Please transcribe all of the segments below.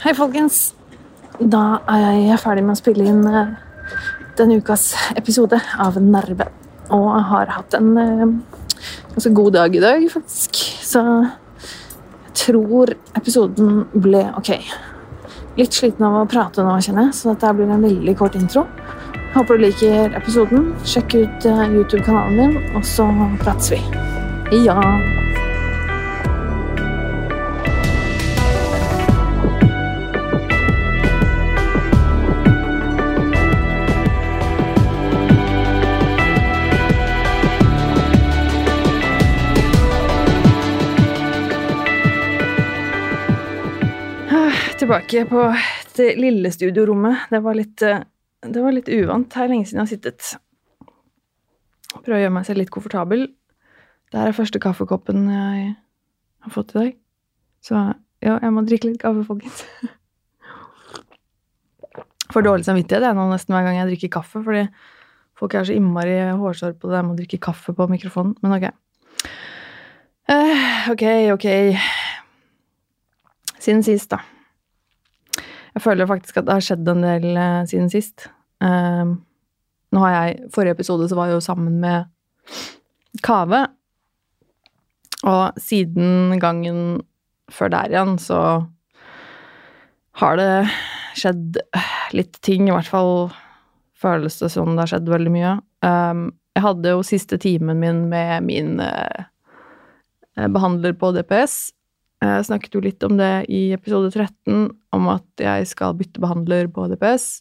Hei, folkens. Da er jeg ferdig med å spille inn eh, denne ukas episode av Nerve. Og jeg har hatt en eh, ganske god dag i dag, faktisk. Så jeg tror episoden ble ok. Litt sliten av å prate nå, kjenner jeg, så dette blir en veldig kort intro. Håper du liker episoden. Sjekk ut eh, YouTube-kanalen min, og så prates vi. Ja. Tilbake på det lille studiorommet. Det var litt, eh, det var litt uvant. Det er lenge siden jeg har sittet. Prøve å gjøre meg selv litt komfortabel. Det er første kaffekoppen jeg har fått i dag. Så ja, jeg må drikke litt kaffe, folkens. Får dårlig samvittighet jeg nå nesten hver gang jeg drikker kaffe, fordi folk er så innmari hårsåre på det der med å drikke kaffe på mikrofonen. Men ok. Uh, ok, ok. Siden sist, da. Jeg føler faktisk at det har skjedd en del uh, siden sist. Uh, nå har jeg Forrige episode så var jeg jo sammen med Kave. Og siden gangen før der igjen, så har det skjedd litt ting. I hvert fall føles det som det har skjedd veldig mye. Um, jeg hadde jo siste timen min med min uh, behandler på DPS. Jeg snakket jo litt om det i episode 13, om at jeg skal bytte behandler på DPS.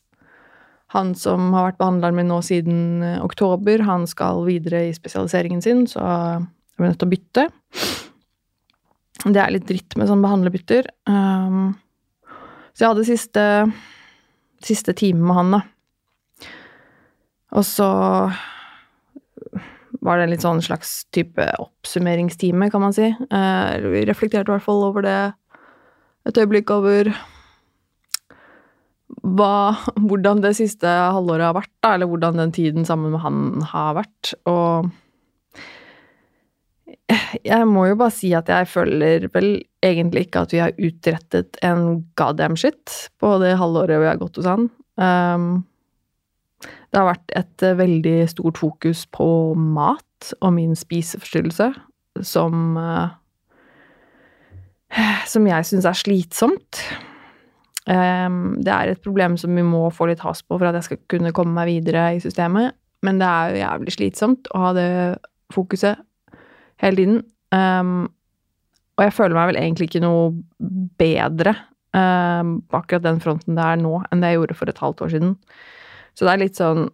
Han som har vært behandleren min nå siden oktober, han skal videre i spesialiseringen sin, så jeg blir nødt til å bytte. Det er litt dritt med sånn behandlerbytter. Um, så jeg hadde siste, siste time med han, da. Og så var det en litt sånn slags type oppsummeringstime, kan man si. Eh, vi reflekterte i hvert fall over det et øyeblikk over hva, hvordan det siste halvåret har vært, da, eller hvordan den tiden sammen med han har vært. Og jeg må jo bare si at jeg føler vel egentlig ikke at vi har utrettet en goddamn shit på det halvåret vi har gått hos han. Um, det har vært et veldig stort fokus på mat og min spiseforstyrrelse, som uh, Som jeg syns er slitsomt. Um, det er et problem som vi må få litt has på for at jeg skal kunne komme meg videre i systemet, men det er jo jævlig slitsomt å ha det fokuset hele tiden. Um, og jeg føler meg vel egentlig ikke noe bedre um, på akkurat den fronten det er nå, enn det jeg gjorde for et halvt år siden. Så det er litt sånn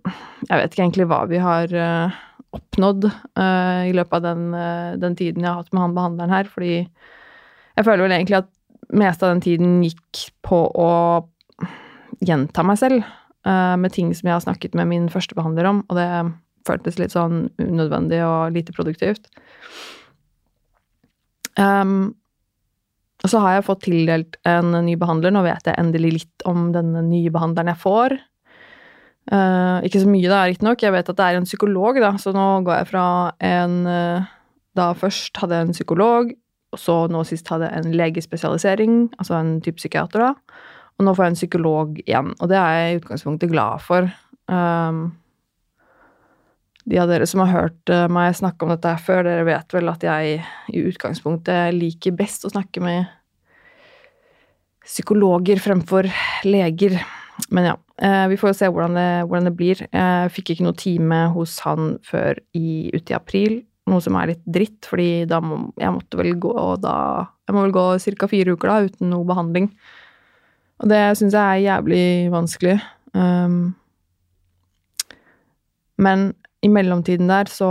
Jeg vet ikke egentlig hva vi har uh, oppnådd uh, i løpet av den, uh, den, tiden jeg har hatt med han behandleren her, fordi jeg føler vel egentlig at meste av den tiden gikk på å gjenta meg selv med ting som jeg har snakket med min første behandler om, og det føltes litt sånn unødvendig og lite produktivt. Um, så har jeg fått tildelt en ny behandler. Nå vet jeg endelig litt om denne nye behandleren jeg får. Uh, ikke så mye, da, riktignok. Jeg vet at det er en psykolog, da, så nå går jeg fra en uh, Da først hadde jeg en psykolog, og så nå sist hadde jeg en legespesialisering, altså en type psykiater, da. Og nå får jeg en psykolog igjen, og det er jeg i utgangspunktet glad for. Um, de av dere som har hørt eh, meg snakke om dette før, dere vet vel at jeg i utgangspunktet liker best å snakke med psykologer fremfor leger. Men ja, vi får jo se hvordan det, hvordan det blir. Jeg fikk ikke noe time hos han før i, ute i april, noe som er litt dritt, fordi da må, jeg måtte vel gå da Jeg må vel gå ca. fire uker da uten noe behandling. Og det syns jeg er jævlig vanskelig. Um, men i mellomtiden der så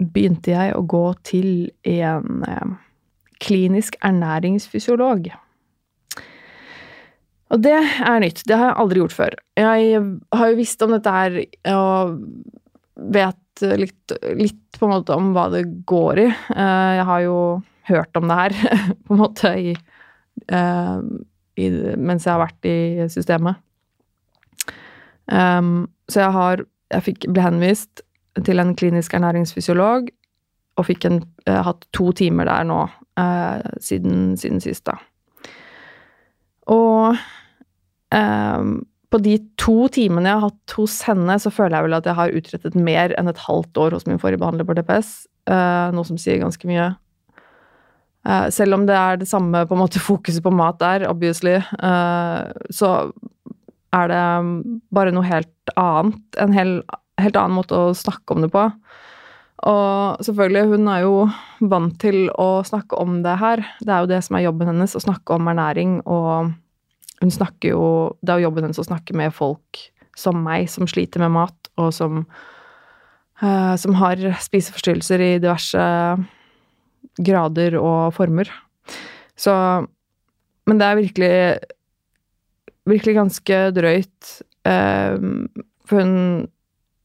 begynte jeg å gå til en eh, klinisk ernæringsfysiolog. Og det er nytt. Det har jeg aldri gjort før. Jeg har jo visst om dette her og vet litt, litt på en måte om hva det går i. Eh, jeg har jo hørt om det her, på en måte, i, eh, i, mens jeg har vært i systemet. Um, så jeg har jeg fikk, ble henvist til en klinisk ernæringsfysiolog og fikk en, hatt to timer der nå eh, siden, siden sist, da. Og eh, på de to timene jeg har hatt hos henne, så føler jeg vel at jeg har utrettet mer enn et halvt år hos min forrige behandler på DPS. Eh, noe som sier ganske mye. Eh, selv om det er det samme på en måte fokuset på mat der, obviously, eh, så er det bare noe helt annet. En hel, helt annen måte å snakke om det på. Og selvfølgelig, hun er jo vant til å snakke om det her. Det er jo det som er jobben hennes, å snakke om ernæring, og hun snakker jo Det er jo jobben hennes å snakke med folk som meg, som sliter med mat, og som uh, Som har spiseforstyrrelser i diverse grader og former. Så Men det er virkelig Virkelig ganske drøyt. Uh, for hun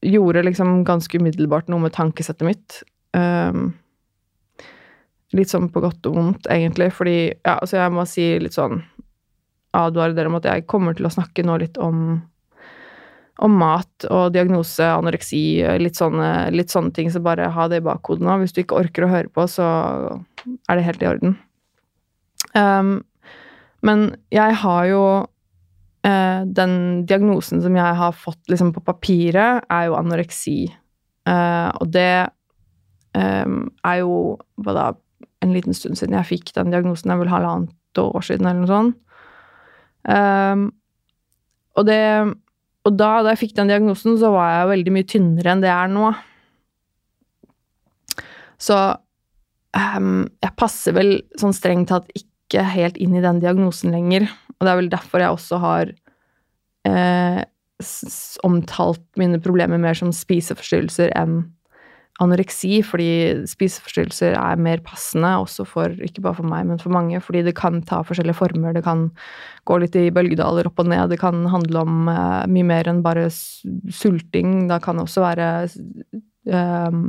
gjorde liksom ganske umiddelbart noe med tankesettet mitt. Um, litt sånn på godt og vondt, egentlig, fordi Ja, altså, jeg må si litt sånn advare dere om at jeg kommer til å snakke nå litt om om mat og diagnose, anoreksi, litt sånne, litt sånne ting, så bare ha det i bakhodet nå. Hvis du ikke orker å høre på, så er det helt i orden. Um, men jeg har jo eh, den diagnosen som jeg har fått liksom, på papiret, er jo anoreksi. Uh, og det um, er jo da, en liten stund siden jeg fikk den diagnosen. Jeg vil halvannet år siden, eller noe sånt. Um, og det Og da, da jeg fikk den diagnosen, så var jeg veldig mye tynnere enn det jeg er nå. Så um, jeg passer vel sånn strengt tatt ikke helt inn i den diagnosen lenger. Og det er vel derfor jeg også har eh, omtalt mine problemer mer som spiseforstyrrelser enn anoreksi, fordi spiseforstyrrelser er mer passende også for, ikke bare for meg, men for mange, fordi det kan ta forskjellige former, det kan gå litt i bølgedaler opp og ned, det kan handle om eh, mye mer enn bare sulting, da kan det også være eh,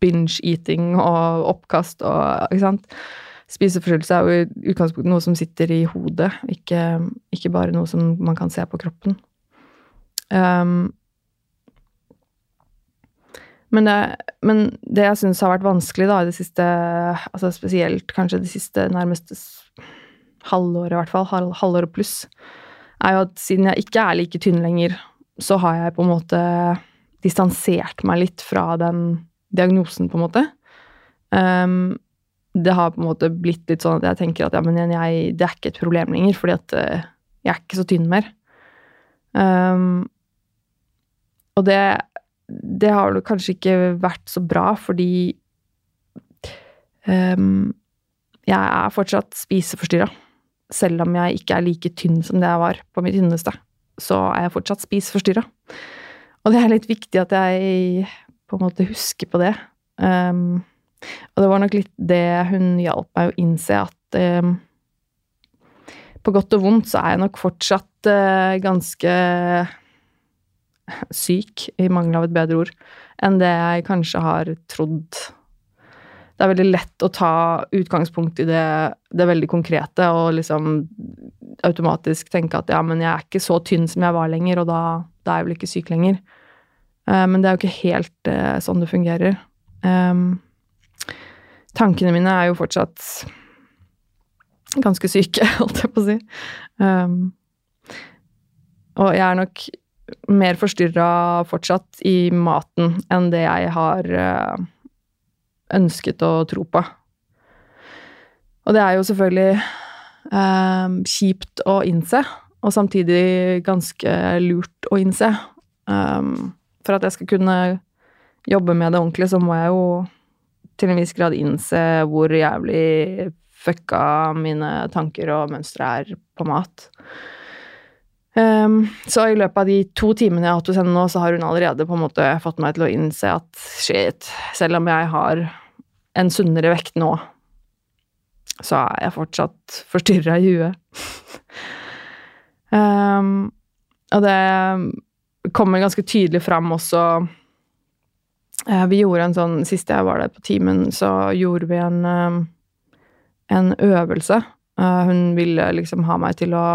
binge-eating og oppkast og Ikke sant? Spiseforstyrrelse er jo i utgangspunktet noe som sitter i hodet, ikke, ikke, bare noe som man kan se på kroppen. Um, men, det, men det, jeg syns har vært vanskelig da, i det siste altså Spesielt kanskje det siste nærmeste halvåret, i hvert fall, halv, halvåret pluss, er jo at siden jeg ikke er like tynn lenger, så har jeg på en måte distansert meg litt fra den diagnosen, på en måte. Um, det har på en måte blitt litt sånn at jeg tenker at ja, men jeg, det er ikke et problem lenger, fordi at uh, jeg er ikke så tynn mer. Um, og det, det har kanskje ikke vært så bra, fordi um, jeg er fortsatt spiseforstyrra. Selv om jeg ikke er like tynn som det jeg var på mitt tynneste, så er jeg fortsatt spiseforstyrra. Og det er litt viktig at jeg på en måte husker på det. Um, og det var nok litt det hun hjalp meg å innse, at eh, på godt og vondt så er jeg nok fortsatt eh, ganske syk, i mangel av et bedre ord, enn det jeg kanskje har trodd. Det er veldig lett å ta utgangspunkt i det, det veldig konkrete og liksom automatisk tenke at ja, men jeg er ikke så tynn som jeg var lenger, og da, da er jeg vel ikke syk lenger. Uh, men det er jo ikke helt uh, sånn det fungerer. Um, tankene mine er jo fortsatt ganske syke, holdt jeg på å si. Um, og jeg er nok mer forstyrra fortsatt i maten enn det jeg har uh, ønsket å tro på. Og det er jo selvfølgelig um, kjipt å innse, og samtidig ganske lurt å innse. Um, for at jeg skal kunne jobbe med det ordentlig, så må jeg jo til en viss grad innse hvor jævlig fucka mine tanker og mønstre er på mat. Um, så i løpet av de to timene jeg har hatt hos henne nå, så har hun allerede på en måte fått meg til å innse at shit, selv om jeg har en sunnere vekt nå, så er jeg fortsatt forstyrra i huet. um, og det kommer ganske tydelig fram også vi gjorde en sånn Sist jeg var der på timen, så gjorde vi en, eh, en øvelse. Eh, hun ville liksom ha meg til å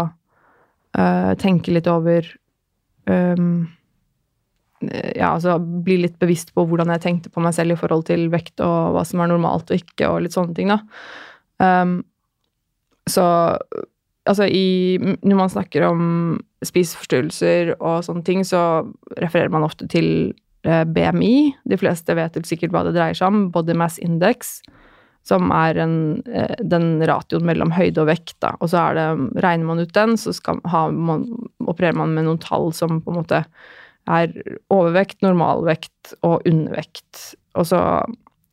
tenke litt over um, Ja, altså bli litt bevisst på hvordan jeg tenkte på meg selv i forhold til vekt og hva som er normalt og ikke, og litt sånne ting, da. Um, så altså i Når man snakker om spiseforstyrrelser og sånne ting, så refererer man ofte til eh, BMI. De fleste vet sikkert hva det dreier seg om. Body mass index, som er en, eh, den ratioen mellom høyde og vekt. Da. Og så det, regner man ut den, så skal, man, opererer man med noen tall som på en måte er overvekt, normalvekt og undervekt. Og så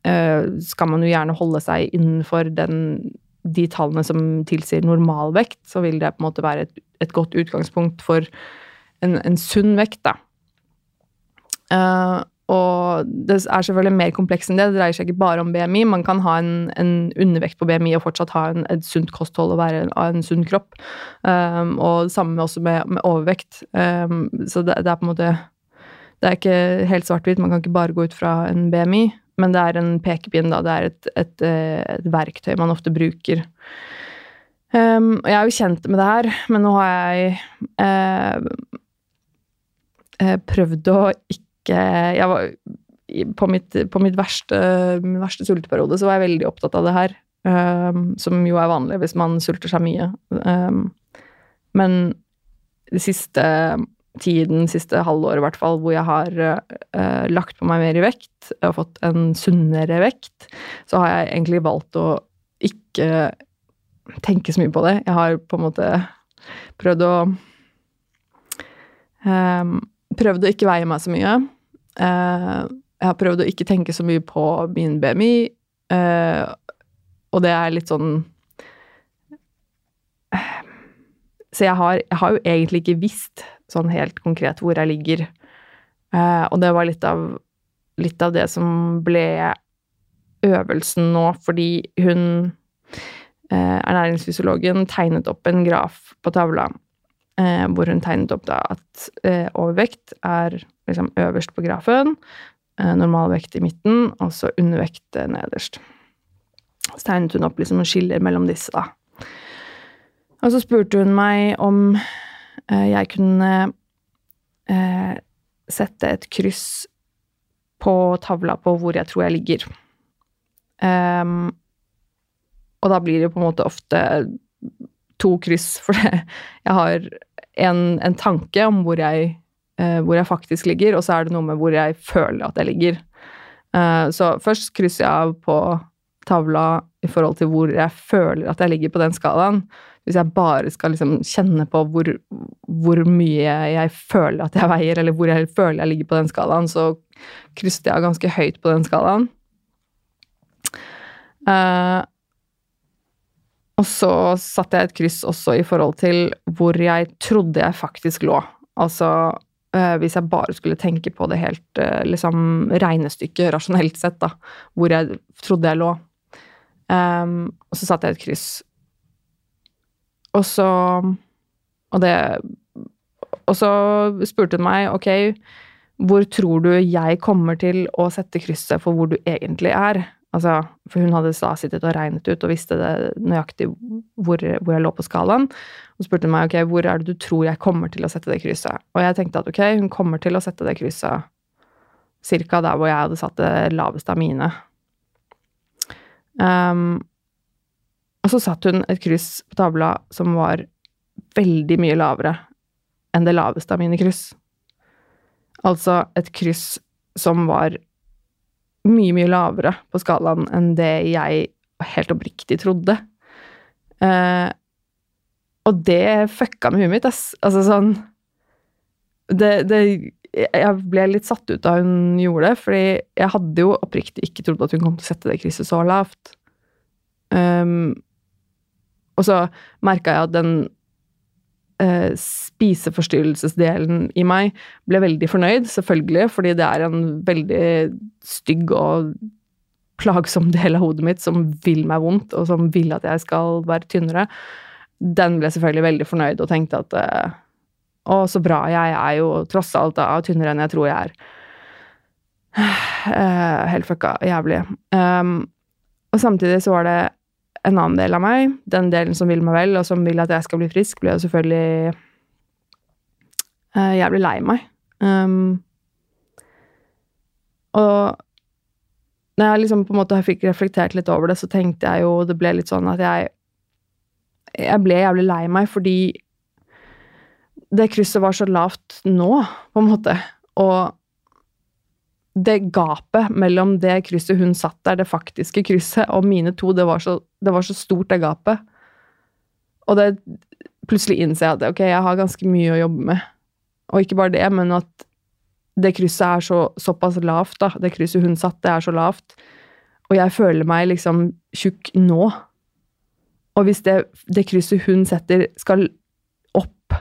eh, skal man jo gjerne holde seg innenfor den de tallene som tilsier normalvekt, så vil det på en måte være et, et godt utgangspunkt for en, en sunn vekt, da. Det er selvfølgelig mer komplekst enn det. Det dreier seg ikke bare om BMI. Man kan ha en, en undervekt på BMI og fortsatt ha en, et sunt kosthold og være av en sunn kropp. Um, og det samme også med, med overvekt. Um, så det, det, er på en måte Det er ikke helt svart-hvitt. Man kan ikke bare gå ut fra en BMI. Men det er en pekepinn, da. Det er et, et, eh, et verktøy man ofte bruker. Um, og jeg er jo kjent med det her, men nå har jeg uh, prøvd å ikke Jeg var på mitt, på mitt verste, min verste sulteperiode så var jeg veldig opptatt av det her. Um, som jo er vanlig hvis man sulter seg mye. Um, men den siste tiden, siste halvåret i hvert fall, hvor jeg har uh, lagt på meg mer i vekt og fått en sunnere vekt, så har jeg egentlig valgt å ikke tenke så mye på det. Jeg har på en måte prøvd å um, Prøvd å ikke veie meg så mye. Uh, jeg har prøvd å ikke tenke så mye på min BMI, uh, og det er litt sånn Så jeg har, jeg har jo egentlig ikke visst sånn helt konkret hvor jeg ligger. Eh, og det var litt av, litt av det som ble øvelsen nå, fordi hun eh, ernæringsfysiologen tegnet opp en graf på tavla eh, hvor hun tegnet opp at eh, overvekt er liksom øverst på grafen, eh, normalvekt i midten, og så undervekt nederst. Så tegnet hun opp liksom skiller mellom disse, da. Og så spurte hun meg om Eh, jeg kunne eh, sette et kryss på tavla på hvor jeg tror jeg ligger. Um, og da blir det på en måte ofte to kryss, for det. jeg har en, en tanke om hvor jeg, uh, hvor jeg, faktisk ligger, og så er det noe med hvor jeg føler at jeg ligger. Uh, så først krysser jeg av på tavla i forhold til hvor jeg føler at jeg ligger på den skalaen. Hvis jeg bare skal liksom kjenne på hvor, hvor, mye jeg føler at jeg veier, eller hvor jeg føler jeg ligger på den skalaen, så krysset jeg ganske høyt på den skalaen. Uh, og så satte jeg et kryss også i forhold til hvor jeg trodde jeg faktisk lå. Altså hvis jeg bare skulle tenke på det helt uh, liksom regnestykket rasjonelt sett, da, hvor jeg trodde jeg lå. Um, og så satte jeg et kryss og så Og det Og så spurte hun meg ok, hvor tror du jeg kommer til å sette krysset for hvor du egentlig er? Altså, for hun hadde da sittet og regnet ut og visste det nøyaktig hvor, hvor jeg lå på skalaen. Og spurte meg ok, hvor er det du tror jeg kommer til å sette det krysset. Og jeg tenkte at ok, hun kommer til å sette det krysset cirka der hvor jeg hadde satt det laveste av mine. Um, og så satt hun et kryss på tavla som var veldig mye lavere enn det laveste av mine kryss. Altså et kryss som var mye, mye lavere på skalaen enn det jeg helt oppriktig trodde. Eh, og det fucka med huet mitt, ass. Altså sånn det, det, Jeg ble litt satt ut da hun gjorde det, fordi jeg hadde jo oppriktig ikke trodd at hun kom til å sette det krysset så lavt. Um, og så merka jeg at den eh, spiseforstyrrelsesdelen i meg ble veldig fornøyd, selvfølgelig, fordi det er en veldig stygg og plagsom del av hodet mitt som vil meg vondt, og som vil at jeg skal være tynnere. Den ble selvfølgelig veldig fornøyd og tenkte at eh, å, så bra, jeg er jo tross alt da, tynnere enn jeg tror jeg er. Eh, helt fucka jævlig. Um, og samtidig så var det en annen del av meg, den delen som vil meg vel, og som vil at jeg skal bli frisk, blir jo selvfølgelig uh, jævlig lei meg. Um, og når jeg liksom på en måte fikk reflektert litt over det, så tenkte jeg jo Det ble litt sånn at jeg Jeg ble jævlig lei meg fordi det krysset var så lavt nå, på en måte. Og det gapet mellom det krysset hun satt der, det faktiske krysset, og mine to, det var så, det var så stort, det gapet. Og det plutselig innser jeg at ok, jeg har ganske mye å jobbe med. Og ikke bare det, men at det krysset er så, såpass lavt, da. Det krysset hun satt, det er så lavt. Og jeg føler meg liksom tjukk nå. Og hvis det, det krysset hun setter, skal opp,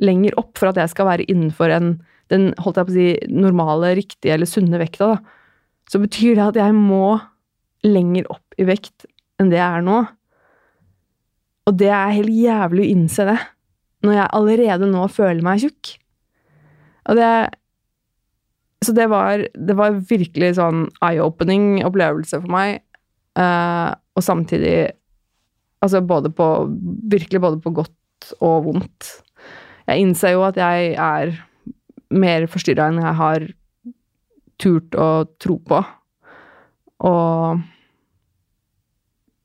lenger opp, for at jeg skal være innenfor en den holdt jeg på å si, normale, riktige eller sunne vekta, da, så betyr det at jeg må lenger opp i vekt enn det jeg er nå. Og det er helt jævlig å innse det, når jeg allerede nå føler meg tjukk. Og det Så det var, det var virkelig sånn eye-opening opplevelse for meg, uh, og samtidig Altså både på Virkelig både på godt og vondt. Jeg innser jo at jeg er mer forstyrra enn jeg har turt å tro på. Og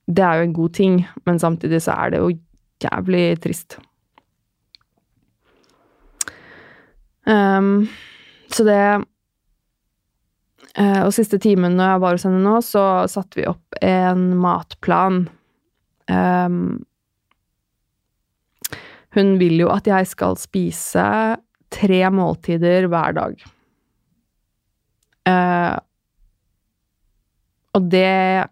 det er jo en god ting, men samtidig så er det jo jævlig trist. Um, så det uh, Og siste timen når jeg var hos henne nå, så satte vi opp en matplan. Um, hun vil jo at jeg skal spise tre måltider hver dag. Uh, og det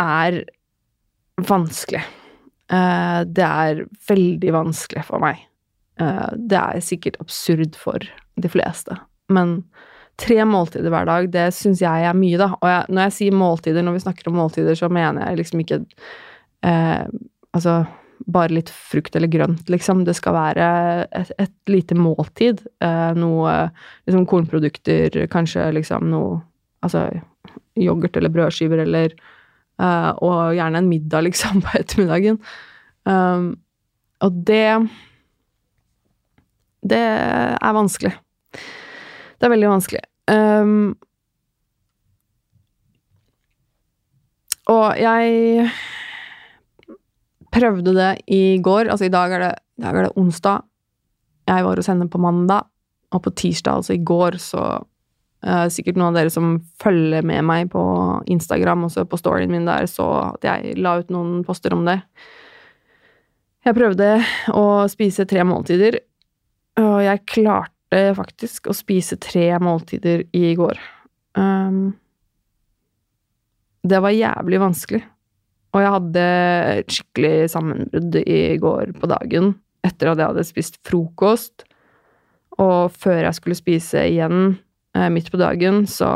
er vanskelig. Uh, det er veldig vanskelig for meg. Uh, det er sikkert absurd for de fleste, men tre måltider hver dag, det syns jeg er mye, da. Og jeg, når jeg sier måltider, når vi snakker om måltider, så mener jeg liksom ikke Altså bare litt frukt eller grønt, liksom. Det skal være et, et lite måltid. Eh, noe liksom kornprodukter, kanskje liksom noe Altså yoghurt eller brødskiver eller eh, Og gjerne en middag, liksom, på ettermiddagen. Um, og det Det er vanskelig. Det er veldig vanskelig. Um, og jeg prøvde det i går. Altså, i dag er det, dag er det onsdag. Jeg var hos henne på mandag, og på tirsdag, altså i går, så uh, Sikkert noen av dere som følger med meg på Instagram, også på storyen min der, så at jeg la ut noen poster om det. Jeg prøvde å spise tre måltider, og jeg klarte faktisk å spise tre måltider i går. Um, det var jævlig vanskelig. Og jeg hadde et skikkelig sammenbrudd i går på dagen etter at jeg hadde spist frokost. Og før jeg skulle spise igjen midt på dagen, så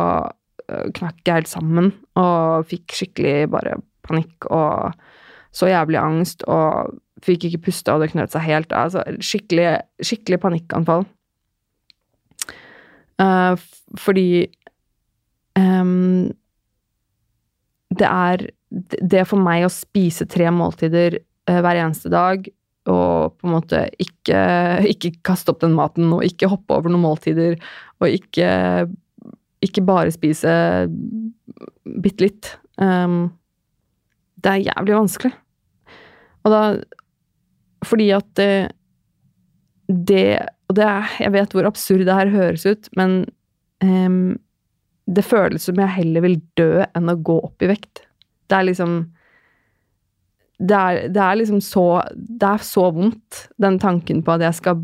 eh, knakk jeg helt sammen og fikk skikkelig bare panikk og så jævlig angst og fikk ikke puste, og det knøt seg helt av. Altså skikkelig, skikkelig panikkanfall. Uh, fordi um, det er det for meg å spise tre måltider uh, hver eneste dag, og på en måte ikke, ikke, kaste opp den maten, og ikke hoppe over noen måltider, og ikke, ikke bare spise bitte litt um, Det er jævlig vanskelig. Og da Fordi at det, det Og det er Jeg vet hvor absurd det her høres ut, men um, det føles som jeg heller vil dø enn å gå opp i vekt. Det er liksom det er, det er, liksom så Det er så vondt, den tanken på at jeg skal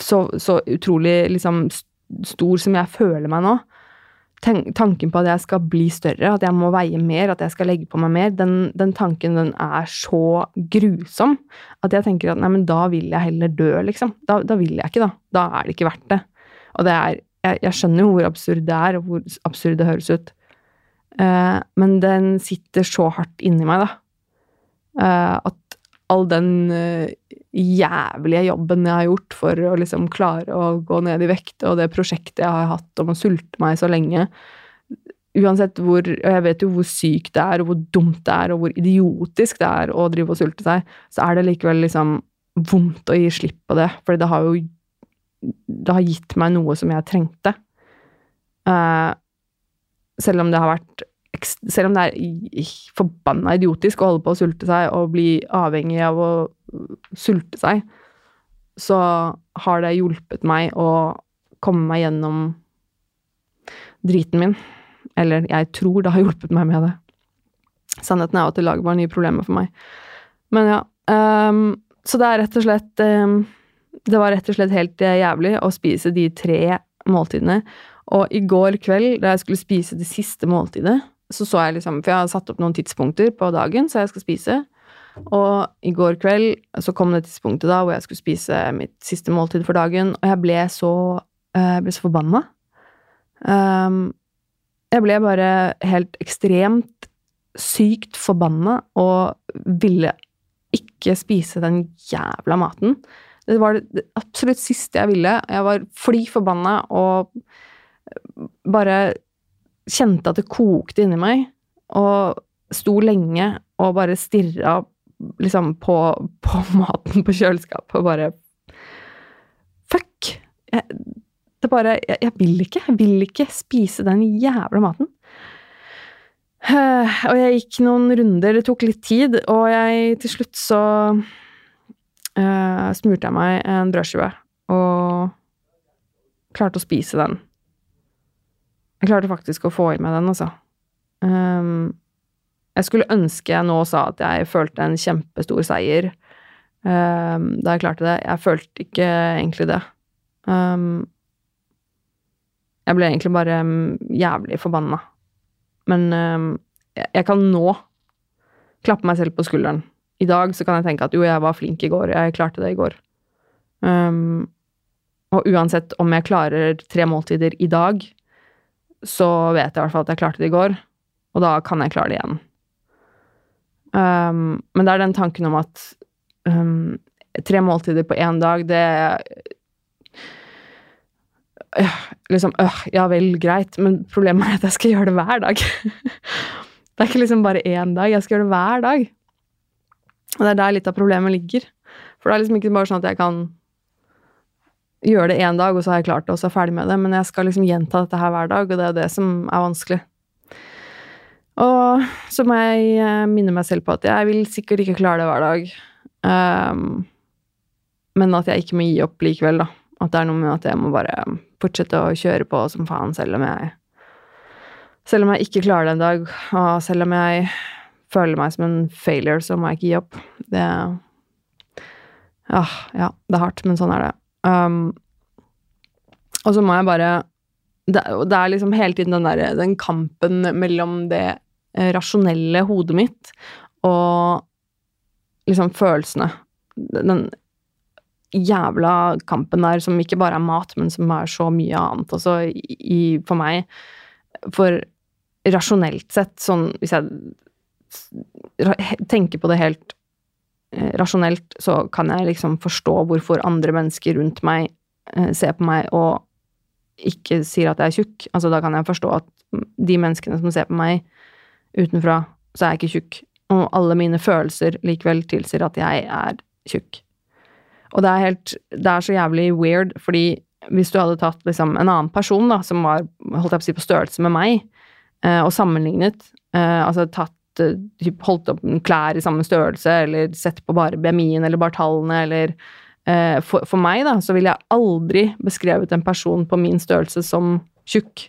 Så, så utrolig liksom stor som jeg føler meg nå. Tanken på at jeg skal bli større, at jeg må veie mer, at jeg skal legge på meg mer, den, den tanken den er så grusom at jeg tenker at nei, men da vil jeg heller dø, liksom. Da, da vil jeg ikke, da. Da er det ikke verdt det. Og det er Jeg, jeg skjønner jo hvor absurd det er, og hvor absurd det høres ut. Uh, men den sitter så hardt inni meg, da. Uh, at all den uh, jævlige jobben jeg har gjort for å liksom klare å gå ned i vekt, og det prosjektet jeg har hatt om å sulte meg så lenge Uansett hvor Og jeg vet jo hvor sykt det er, og hvor dumt det er, og hvor idiotisk det er å drive og sulte seg, så er det likevel liksom vondt å gi slipp på det, for det har jo Det har gitt meg noe som jeg trengte. Uh, selv om det har vært selv om det er forbanna idiotisk å holde på å sulte seg og bli avhengig av å sulte seg, så har det hjulpet meg å komme meg gjennom driten min. Eller jeg tror det har hjulpet meg med det. Sannheten er jo at det lager bare nye problemer for meg. Men ja. Um, så det er rett og slett um, Det var rett og slett helt jævlig å spise de tre måltidene. Og i går kveld, da jeg skulle spise det siste måltidet, så så jeg liksom For jeg har satt opp noen tidspunkter på dagen så jeg skal spise. Og i går kveld så kom det tidspunktet da hvor jeg skulle spise mitt siste måltid for dagen, og jeg ble så, eh, jeg ble så forbanna. Um, jeg ble bare helt ekstremt sykt forbanna og ville ikke spise den jævla maten. Det var det absolutt siste jeg ville. Jeg var fly forbanna og bare kjente at det kokte inni meg, og sto lenge og bare stirra liksom på, på, maten på kjøleskapet og bare Fuck! Jeg, det bare jeg, jeg, vil ikke. Jeg vil ikke spise den jævla maten. Uh, og jeg gikk noen runder, det tok litt tid, og jeg til slutt så uh, smurte jeg meg en brødskive og klarte å spise den. Jeg klarte faktisk å få i meg den, altså. Um, jeg skulle ønske jeg nå sa at jeg følte en kjempestor seier um, da jeg klarte det. Jeg følte ikke egentlig det. Um, jeg ble egentlig bare jævlig forbanna. Men jeg, jeg kan nå klappe meg selv på skulderen. I dag så kan jeg tenke at jo, jeg var flink i går, jeg klarte det i går. Um, og uansett om jeg klarer tre måltider i dag, så vet jeg i hvert fall at jeg klarte det i går, og da kan jeg klare det igjen. Um, men det er den tanken om at um, tre måltider på én dag, det øh, Liksom øh, Ja vel, greit, men problemet er at jeg skal gjøre det hver dag. det er ikke liksom bare én dag, jeg skal gjøre det hver dag. Og det er der litt av problemet ligger. For det er liksom ikke bare sånn at jeg kan gjøre det én dag, og så har jeg klart det, og så er jeg ferdig med det. Men jeg skal liksom gjenta dette her hver dag, og det er det som er vanskelig. Og så må jeg eh, minne meg selv på at jeg vil sikkert ikke klare det hver dag. Um, men at jeg ikke må gi opp likevel, da. At det er noe med at jeg må bare fortsette å kjøre på som faen, selv om jeg Selv om jeg ikke klarer det en dag, og selv om jeg føler meg som en failure, så må jeg ikke gi opp. Det ah, Ja, det er hardt, men sånn er det. Um, og så må jeg bare det, det, er liksom hele tiden den, der, den kampen mellom det eh, rasjonelle hodet mitt og liksom følelsene. Den jævla kampen der som ikke bare er mat, men som er så mye annet også i, for meg. For rasjonelt sett, sånn hvis jeg tenker på det helt rasjonelt så kan jeg liksom forstå hvorfor andre mennesker rundt meg eh, ser på meg og ikke sier at jeg er tjukk. Altså, da kan jeg forstå at de menneskene som ser på meg utenfra, så er jeg ikke tjukk. Og alle mine følelser likevel tilsier at jeg er tjukk. Og det er helt Det er så jævlig weird, fordi hvis du hadde tatt liksom en annen person, da, som var holdt jeg på å si på størrelse med meg, eh, og sammenlignet Altså tatt Eh, holdt opp klær i samme størrelse, eller sett på bare BMI-en eller bare tallene, eller eh, for, for, meg, da, så ville jeg aldri beskrevet en person på min størrelse som tjukk.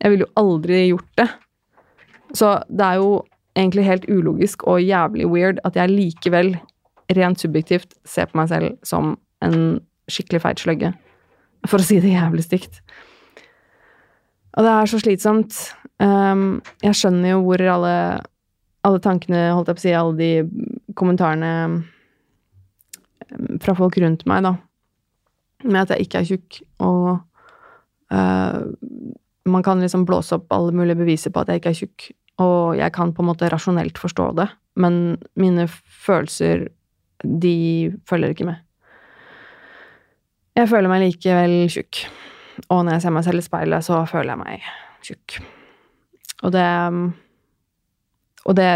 Jeg ville jo aldri gjort det. Så det er jo egentlig helt ulogisk og jævlig weird at jeg likevel, rent subjektivt, ser på meg selv som en skikkelig feit sløgge. For å si det jævlig stygt. Og det er så slitsomt. Um, jeg skjønner jo hvor alle alle tankene, holdt jeg på å si, alle de kommentarene fra folk rundt meg, da, med at jeg ikke er tjukk, og uh, man kan liksom blåse opp alle mulige beviser på at jeg ikke er tjukk, og jeg kan på en måte rasjonelt forstå det, men mine følelser, de følger ikke med. Jeg føler meg likevel tjukk, og når jeg ser meg selv i speilet, så føler jeg meg tjukk. Og det og det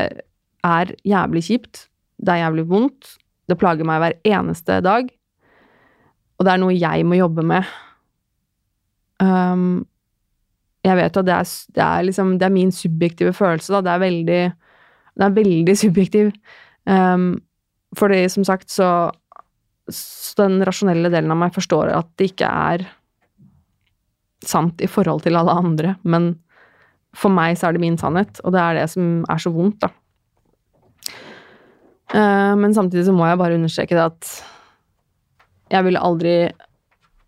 er jævlig kjipt. Det er jævlig vondt. Det plager meg hver eneste dag. Og det er noe jeg må jobbe med. Um, Jeg vet at det er, det er, liksom, det er min subjektive følelse, da. Det er veldig, det er veldig subjektiv. Um, fordi, som sagt, så, så Den rasjonelle delen av meg forstår at det ikke er sant i forhold til alle andre, men for meg så er det min sannhet, og det er det som er så vondt, da. Uh, men samtidig så må jeg bare understreke det at jeg ville aldri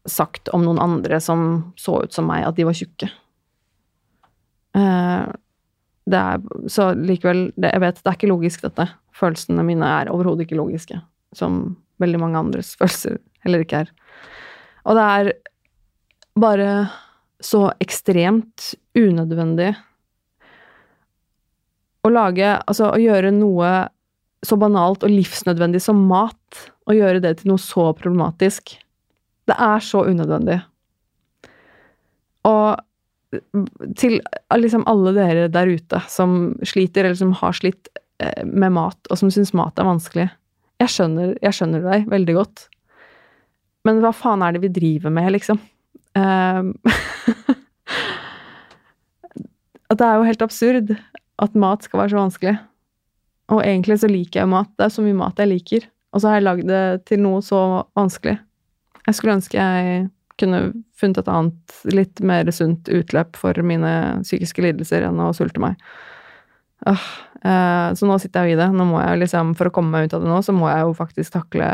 sagt om noen andre som så ut som meg, at de var tjukke. Uh, det er, så likevel det, Jeg vet det er ikke logisk, dette. Følelsene mine er overhodet ikke logiske. Som veldig mange andres følelser heller ikke er. Og det er bare så ekstremt unødvendig å lage Altså å gjøre noe så banalt og livsnødvendig som mat, og gjøre det til noe så problematisk. Det er så unødvendig. Og til liksom alle dere der ute som sliter, eller som har slitt eh, med mat, og som syns mat er vanskelig Jeg skjønner, jeg skjønner deg veldig godt. Men hva faen er det vi driver med, liksom? Um, at det er jo helt absurd at mat skal være så vanskelig. Og egentlig så liker jeg mat. Det er så mye mat jeg liker. Og så har jeg lagd det til noe så vanskelig. Jeg skulle ønske jeg kunne funnet et annet, litt mer sunt utløp for mine psykiske lidelser enn å sulte meg. Uh, eh, så nå sitter jeg jo i det. Nå må jeg liksom, For å komme meg ut av det nå, så må jeg jo faktisk takle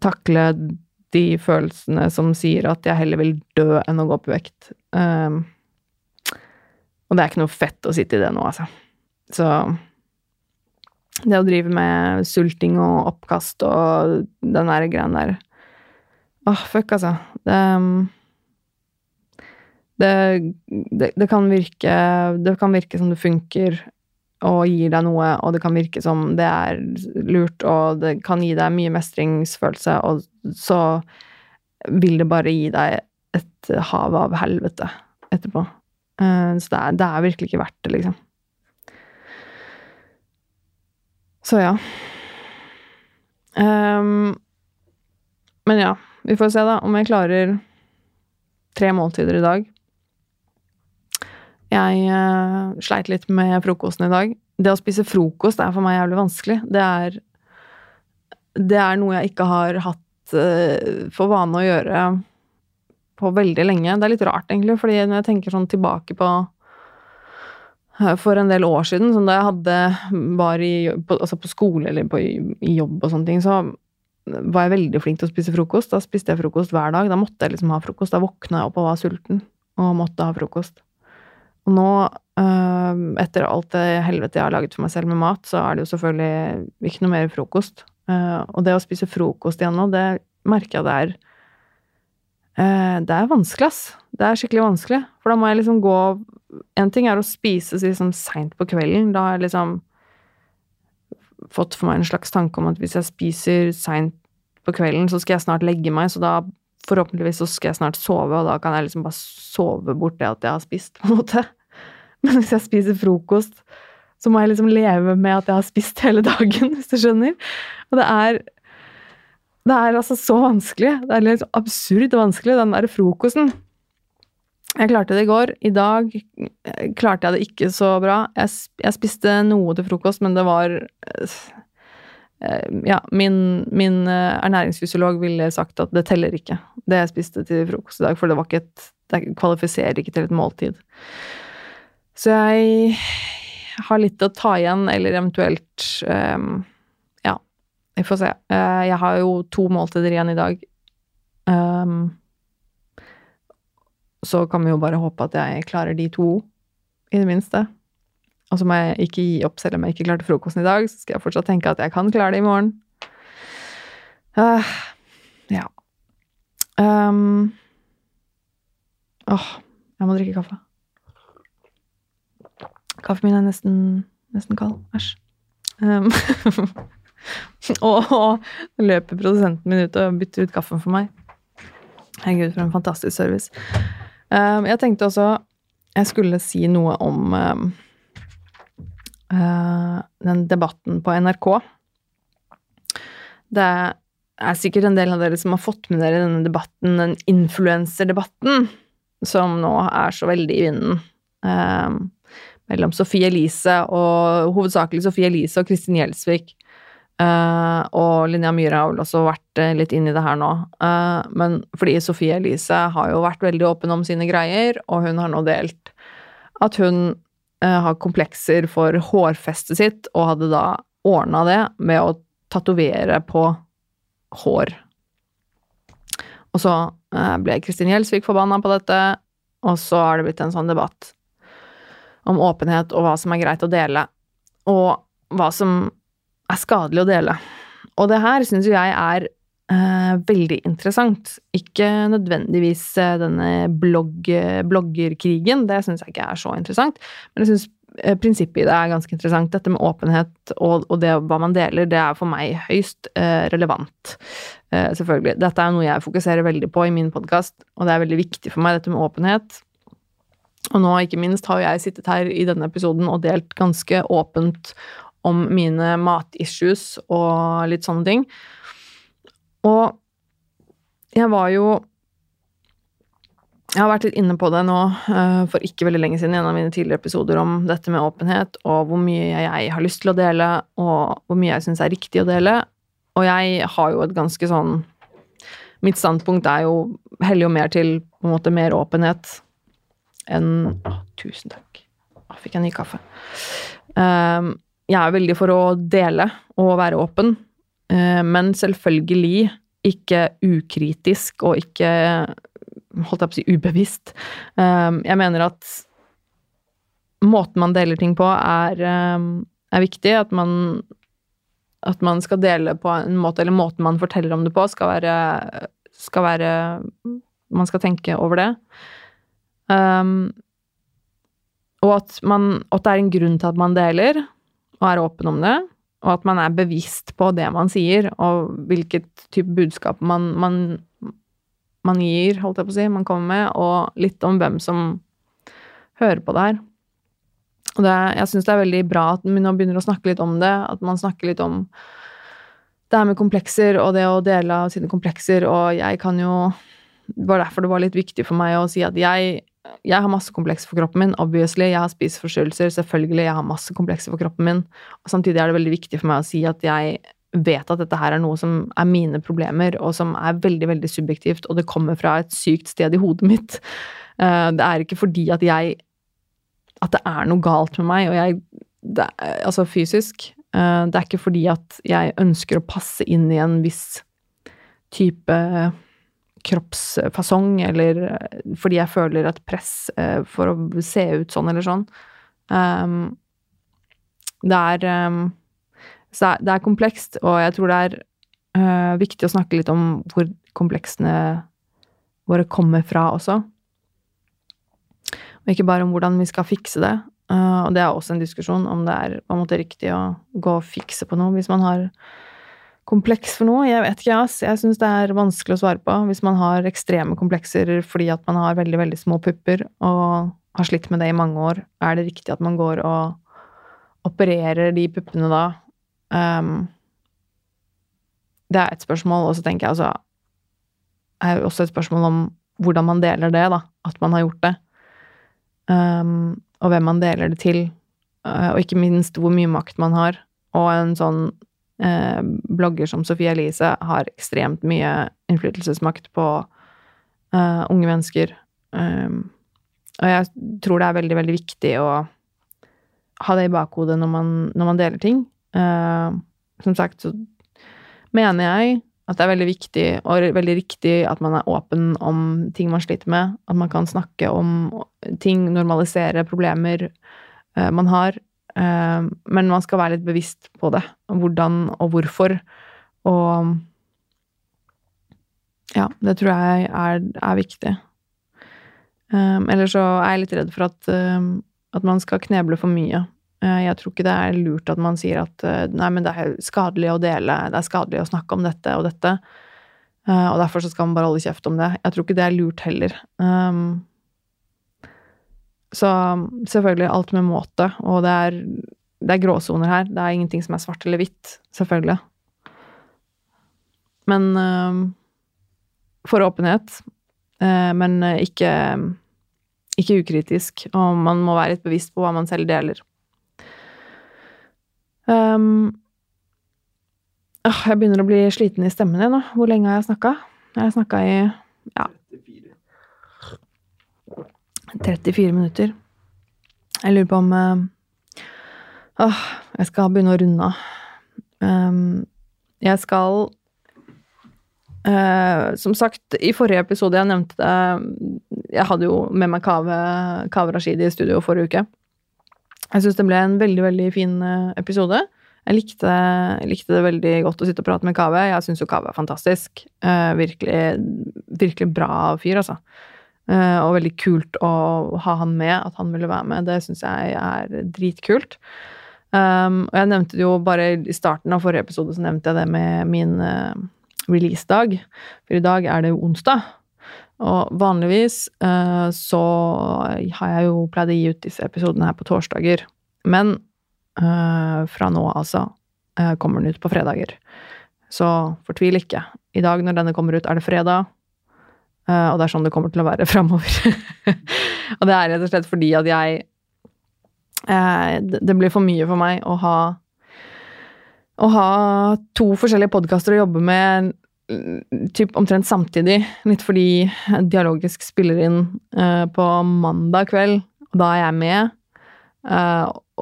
Takle de følelsene som sier at jeg heller vil dø enn å gå på vekt. Um, og det er ikke noe fett å sitte i det nå, altså. Så det å drive med sulting og oppkast og den der greia der Åh, oh, fuck, altså. Det, det, det, det kan virke Det kan virke som det funker og gir deg noe, og det kan virke som det er lurt, og det kan gi deg mye mestringsfølelse, og så vil det bare gi deg et hav av helvete etterpå. Eh, så det er, det er virkelig ikke verdt det, liksom. Så ja. Um, men ja, vi får se, da, om jeg klarer tre måltider i dag. Jeg uh, sleit litt med frokosten i dag. Det å spise frokost er for meg jævlig vanskelig. Det er, det er noe jeg ikke har hatt uh, for vane å gjøre på veldig lenge. Det er litt rart, egentlig, fordi når jeg tenker sånn tilbake på uh, for en del år siden, som da jeg hadde var i, på, altså på skole eller på, i jobb og sånne ting, så var jeg veldig flink til å spise frokost. Da spiste jeg frokost hver dag. Da måtte jeg liksom ha frokost. Da våkna jeg opp og var sulten og måtte ha frokost. Og nå, øh, etter alt det helvete jeg har laget for meg selv med mat, så er det jo selvfølgelig ikke noe mer frokost. Uh, og det å spise frokost igjen nå, det merker jeg det er uh, Det er vanskelig, ass. Det er skikkelig vanskelig. For da må jeg liksom gå En ting er å spise liksom seint på kvelden. Da har jeg liksom fått for meg en slags tanke om at hvis jeg spiser seint på kvelden, så skal jeg snart legge meg, så da forhåpentligvis så skal jeg snart sove, og da kan jeg liksom bare sove bort det at jeg har spist, på en måte. Men hvis jeg spiser frokost, så må jeg liksom leve med at jeg har spist hele dagen, hvis du skjønner. Og det er Det er altså så vanskelig. Det er litt absurd vanskelig, den der frokosten. Jeg klarte det i går. I dag eh, klarte jeg det ikke så bra. Jeg, jeg spiste noe til frokost, men det var eh, Ja, min, min eh, ernæringsfysiolog ville sagt at det teller ikke, det jeg spiste til frokost i dag, for det ikke et Det kvalifiserer ikke til et måltid. Så jeg har litt å ta igjen, eller eventuelt um, Ja, vi får se. Uh, jeg har jo to måltider igjen i dag. Um, så kan vi jo bare håpe at jeg klarer de to, i det minste. Og så må jeg ikke gi opp selv om jeg ikke klarte frokosten i dag. Så skal jeg fortsatt tenke at jeg kan klare det i morgen. Uh, ja. Um, åh, jeg må drikke kaffe. Kaffen min er nesten, nesten kald. Æsj. Um, og, nå løper produsenten min ut og bytter ut kaffen for meg. Herregud, for en fantastisk service. Um, jeg tenkte også jeg skulle si noe om um, den debatten på NRK. Det er sikkert en del av dere som har fått med dere denne debatten, den influenserdebatten som nå er så veldig i vinden. Eh, mellom Sofie Elise og hovedsakelig Sofie Elise og Kristin Gjelsvik. Eh, og Linnea Myhre har vel også vært uh, litt inn i det her nå. Eh, men fordi Sofie Elise har jo vært veldig åpen om sine greier, og hun har nå delt at hun har komplekser for hårfestet sitt, og hadde da ordna det med å tatovere på hår. Og så ble Kristin Gjelsvik forbanna på dette, og så har det blitt en sånn debatt om åpenhet og hva som er greit å dele, og hva som er skadelig å dele. Og det her syns jo jeg er eh, veldig interessant. Ikke nødvendigvis eh, denne blogg, bloggerkrigen, det syns jeg ikke er så interessant. Men jeg syns eh, prinsippet i det er ganske interessant. Dette med åpenhet og, og, det hva man deler, det er for meg høyst eh, relevant. Eh, selvfølgelig. Dette er noe jeg fokuserer veldig på i min podkast, og det er veldig viktig for meg, dette med åpenhet. Og nå, ikke minst, har jeg sittet her i denne episoden og delt ganske åpent om mine matissues og litt sånne ting. Og jeg var jo Jeg har vært litt inne på det nå uh, for ikke veldig lenge siden i en av mine tidligere episoder om dette med åpenhet, og hvor mye jeg har lyst til å dele, og hvor mye jeg syns er riktig å dele. Og jeg har jo et ganske sånn Mitt standpunkt er jo heller jo mer til på en måte mer åpenhet enn Å, tusen takk. Å, fikk jeg ny kaffe. Um, jeg er veldig for å dele og være åpen, eh, men selvfølgelig ikke ukritisk og ikke holdt jeg på å si ubevisst. Eh, jeg mener at måten man deler ting på, er, eh, er viktig. At man, at man skal dele på en måte, eller måten man forteller om det på, skal være, skal være Man skal tenke over det. Og at, man, at det er en grunn til at man deler og er åpen om det, og at man er bevisst på det man sier, og hvilket type budskap man, man, man gir, holdt jeg på å si, man kommer med, og litt om hvem som hører på det her. Og det, jeg syns det er veldig bra at vi nå begynner å snakke litt om det, at man snakker litt om det her med komplekser og det å dele av sine komplekser, og jeg kan jo Det var derfor det var litt viktig for meg å si at jeg jeg har masse komplekser for kroppen min, obviously. Jeg har spiseforstyrrelser, selvfølgelig. Jeg har masse komplekser for kroppen min. Og samtidig er det veldig viktig for meg å si at jeg vet at dette her er noe som er mine problemer, og som er veldig, veldig subjektivt, og det kommer fra et sykt sted i hodet mitt. Eh, det er ikke fordi at jeg At det er noe galt med meg, og jeg det, Altså fysisk. Eh, det er ikke fordi at jeg ønsker å passe inn i en viss type kroppsfasong, eller eh, fordi jeg føler et press eh, for å se ut sånn eller sånn. Um, det er um, det er komplekst, og jeg tror det er uh, viktig å snakke litt om hvor kompleksene våre kommer fra også. Og ikke bare om hvordan vi skal fikse det. Uh, og det er også en diskusjon om det er på en måte riktig å gå og fikse på noe hvis man har kompleks for noe? Jeg vet ikke, ass. Jeg syns det er vanskelig å svare på. Hvis man har ekstreme komplekser fordi at man har veldig, veldig små pupper og har slitt med det i mange år, er det riktig at man går og opererer de puppene da? Um, det er et spørsmål, og så tenker jeg altså er jo også et spørsmål om hvordan man deler det, da. At man har gjort det. Um, og hvem man deler det til. Uh, og ikke minst hvor mye makt man har. Og en sånn eh, blogger som Sophie Elise har ekstremt mye innflytelsesmakt på eh, unge mennesker. Um, og jeg tror det er veldig, veldig viktig å ha det i bakhodet når man, når man deler ting. Uh, som sagt så mener jeg at det er veldig viktig og veldig riktig at man er åpen om ting man sliter med. At man kan snakke om ting, normalisere problemer uh, man har. Eh, men man skal være litt bevisst på det. Hvordan og hvorfor. Og ja, det tror jeg er, er viktig. Um, Eller så er jeg litt redd for at, um, at man skal kneble for mye. Jeg tror ikke det er lurt at man sier at nei, men det er skadelig å dele, det er skadelig å snakke om dette og dette. Og derfor så skal man bare holde kjeft om det. Jeg tror ikke det er lurt heller. Um, så selvfølgelig alt med måte, og det er, det er gråsoner her. Det er ingenting som er svart eller hvitt, selvfølgelig. Men øh, for åpenhet. Øh, men ikke ikke ukritisk, og man må være litt bevisst på hva man selv deler. Um, jeg begynner å bli sliten i stemmen igjen nå. Hvor lenge har jeg snakka? Jeg har snakka i ja 34 minutter. Jeg lurer på om uh, Åh, jeg skal begynne å runde av. Um, jeg skal uh, Som sagt, i forrige episode jeg nevnte det Jeg hadde jo med meg Kave, Kave Rashidi i studio forrige uke. Jeg syns det ble en veldig, veldig fin uh, episode. Jeg likte, likte, det veldig godt å sitte og prate med Kave. Jeg syns jo Kave er fantastisk. Uh, virkelig, virkelig bra fyr, altså. Uh, og veldig kult å ha han med, at han ville være med. Det syns jeg er dritkult. Um, og jeg nevnte det jo bare i starten av forrige episode, så nevnte jeg det med min uh, releasedag. For i dag er det jo onsdag. Og vanligvis uh, så har jeg jo pleid å gi ut disse episodene her på torsdager. Men uh, fra nå altså kommer den ut på fredager. Så fortvil ikke. I dag når denne kommer ut, er det fredag. Og det er sånn det kommer til å være framover. og det er rett og slett fordi at jeg Eh, det blir for mye for meg å ha å ha to forskjellige podkaster å jobbe med typ omtrent samtidig. Litt fordi Dialogisk spiller inn uh, på mandag kveld, og da er jeg med.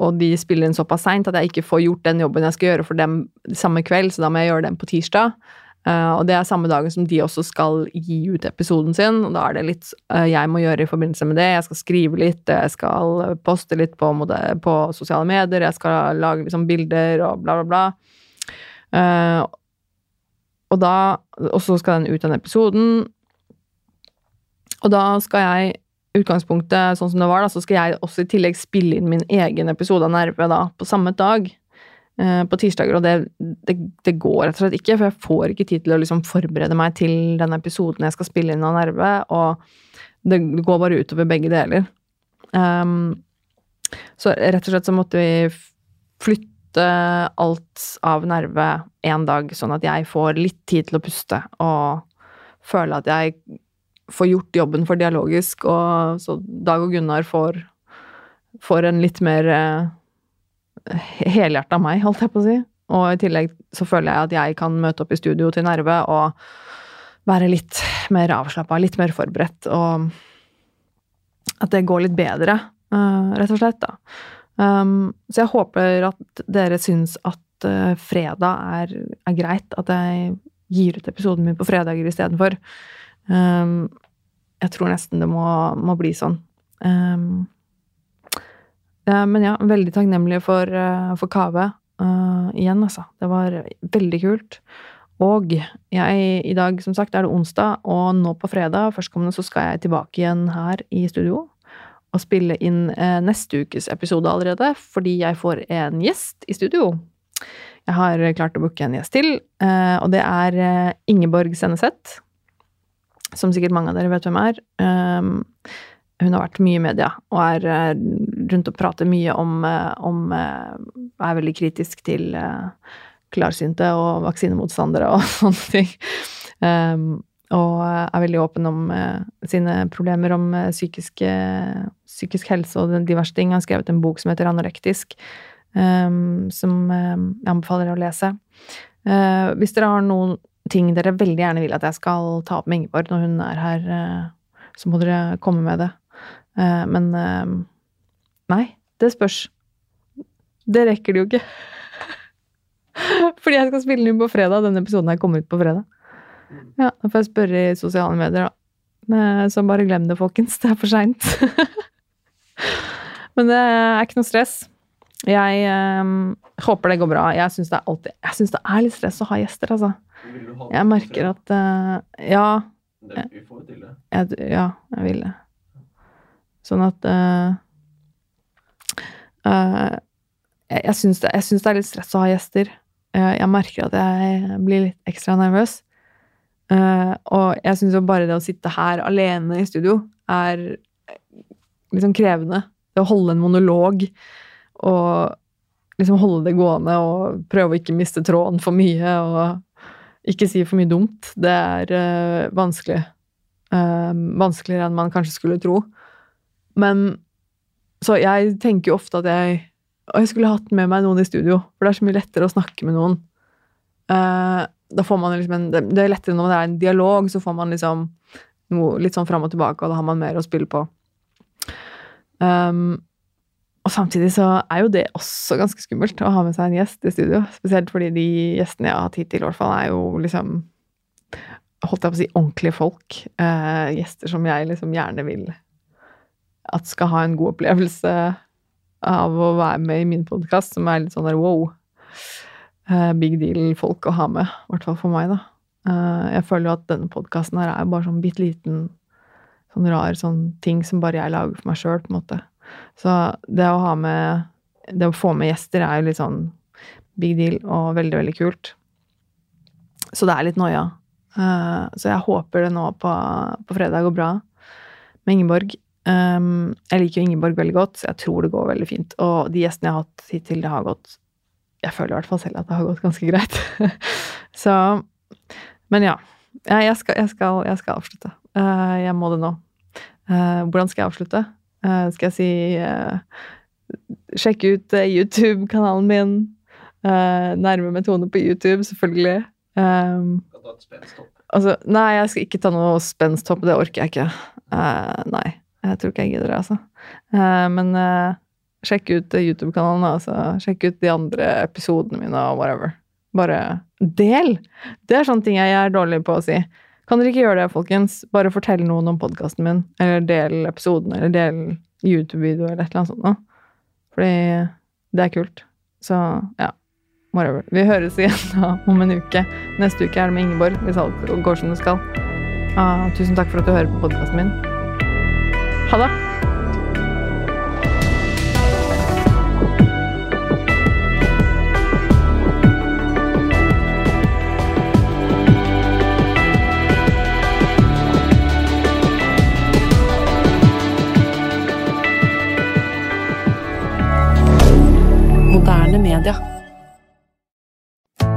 Og de spiller inn såpass seint at jeg ikke får gjort den jobben jeg skal gjøre for dem samme kveld, så da må jeg gjøre den på tirsdag. Uh, og det er samme dagen som de også skal gi ut episoden sin. og Da er det litt uh, jeg må gjøre i forbindelse med det. Jeg skal skrive litt, jeg skal poste litt på, på sosiale medier, jeg skal lage liksom, bilder og bla, bla, bla. Uh, og da Og så skal den ut, den episoden. Og da skal jeg utgangspunktet sånn som det var, da, så skal jeg også i tillegg spille inn min egen episode av Nerve da, på samme dag. Eh, på tirsdager, og det, det, det, går rett og slett ikke, for jeg får ikke tid til å liksom forberede meg til den episoden jeg skal spille inn av Nerve, og det, går bare utover begge deler. Um, så rett og slett så måtte vi flytte alt av Nerve én dag, sånn at jeg får litt tid til å puste og føle at jeg får gjort jobben for dialogisk, og så Dag og Gunnar får, får en litt mer eh, helhjerta meg, holdt jeg på å si. Og i tillegg så føler jeg at jeg kan møte opp i studio til Nerve og være litt mer avslappa, litt mer forberedt, og at det går litt bedre, uh, rett og slett, da. Um, så jeg håper at dere syns at uh, fredag er, er, greit, at jeg gir ut episoden min på fredager istedenfor. Um, jeg tror nesten det må, må bli sånn. Um, men ja, veldig takknemlig for, eh, for Kave uh, igjen, altså. Det var veldig kult. Og jeg, i dag, som sagt, er det onsdag, og nå på fredag førstkommende så skal jeg tilbake igjen her i studio og spille inn eh, neste ukes episode allerede, fordi jeg får en gjest i studio. Jeg har klart å booke en gjest til, eh, og det er eh, Ingeborg Senneset. Som sikkert mange av dere vet hvem er. Um, hun har vært mye i media og er eh, rundt og prater mye om, eh, om eh, Er veldig kritisk til klarsynte og vaksinemotstandere og sånne ting. Um, og er veldig åpen om sine problemer om psykisk, psykisk helse og diverse ting. Han har skrevet en bok som heter Anorektisk, um, som jeg anbefaler å lese. hvis dere har noen ting dere veldig gjerne vil at jeg skal ta opp med Ingeborg når hun er her, så må dere komme med det. Eh, men eh, Nei, det spørs. Det rekker det jo ikke. Fordi jeg skal spille den på fredag. Denne episoden her kommer ut på fredag. Ja, Da får jeg spørre i sosiale medier, da. Så bare glem det, folkens. Det er for seint. Men det er ikke noe stress. Jeg um, håper det går bra. Jeg syns det, det, er litt stress å ha gjester, altså. Jeg merker at uh, Ja. vi får til det. Jeg, ja, jeg vil det. Sånn at uh, Jeg, jeg syns det, det, er litt stress å ha gjester. Uh, jeg merker at jeg blir litt ekstra nervøs. og jeg syns jo bare det å sitte her alene i studio er liksom krevende. Det å holde en monolog og liksom holde det gående og prøve å ikke miste tråden for mye og ikke si for mye dumt, det er vanskelig. vanskeligere enn man kanskje skulle tro. men Så jeg tenker jo ofte at jeg Og jeg skulle hatt med meg noen i studio, for det er så mye lettere å snakke med noen. Uh, da får man liksom en, det er lettere når det er en dialog, så får man liksom noe litt sånn fram og tilbake, og da har man mer å spille på. Um, og samtidig så er jo det også ganske skummelt å ha med seg en gjest i studio. Spesielt fordi de gjestene jeg har hatt hittil, i hvert fall, er jo liksom Holdt jeg på å si ordentlige folk. Eh, gjester som jeg liksom gjerne vil at skal ha en god opplevelse av å være med i min podkast, som er litt sånn der wow. Eh, big deal-folk å ha med. I hvert fall for meg, da. Eh, jeg føler jo at denne podkasten her er bare sånn bitte liten sånn rar sånn ting som bare jeg lager for meg sjøl, på en måte. Så det å ha med Det å få med gjester er jo litt sånn big deal og veldig, veldig kult. Så det er litt noia. Eh, så jeg håper det nå på, på fredag går bra med Ingeborg. Um, jeg liker jo Ingeborg veldig godt, så jeg tror det går veldig fint. Og de gjestene jeg har hatt hittil, det har gått Jeg føler i hvert fall selv at det har gått ganske greit. så Men ja. Jeg skal, jeg skal, jeg skal avslutte. Uh, jeg må det nå. Uh, hvordan skal jeg avslutte? Uh, skal jeg si Sjekk ut YouTube-kanalen min. nærme metode på YouTube, selvfølgelig. Um. Altså, nei, jeg skal ikke ta noe spensthopp. Det orker jeg ikke. Nei, jeg tror ikke jeg gidder det, altså. Eh, men eh, sjekk ut YouTube-kanalen, altså. Sjekk ut de andre episodene mine og whatever. Bare del! Det er sånne ting jeg er dårlig på å si. Kan dere ikke gjøre det, folkens? Bare fortell noen om podkasten min, eller del episoden, eller del YouTube-video, eller et eller annet sånt noe. Fordi det er kult. Så ja. Whatever. Vi høres igjen da om en uke. Neste uke er det med Ingeborg, hvis alt går som det skal. Ah, tusen takk for at du hører på podkasten min. Ha det! Moderne media.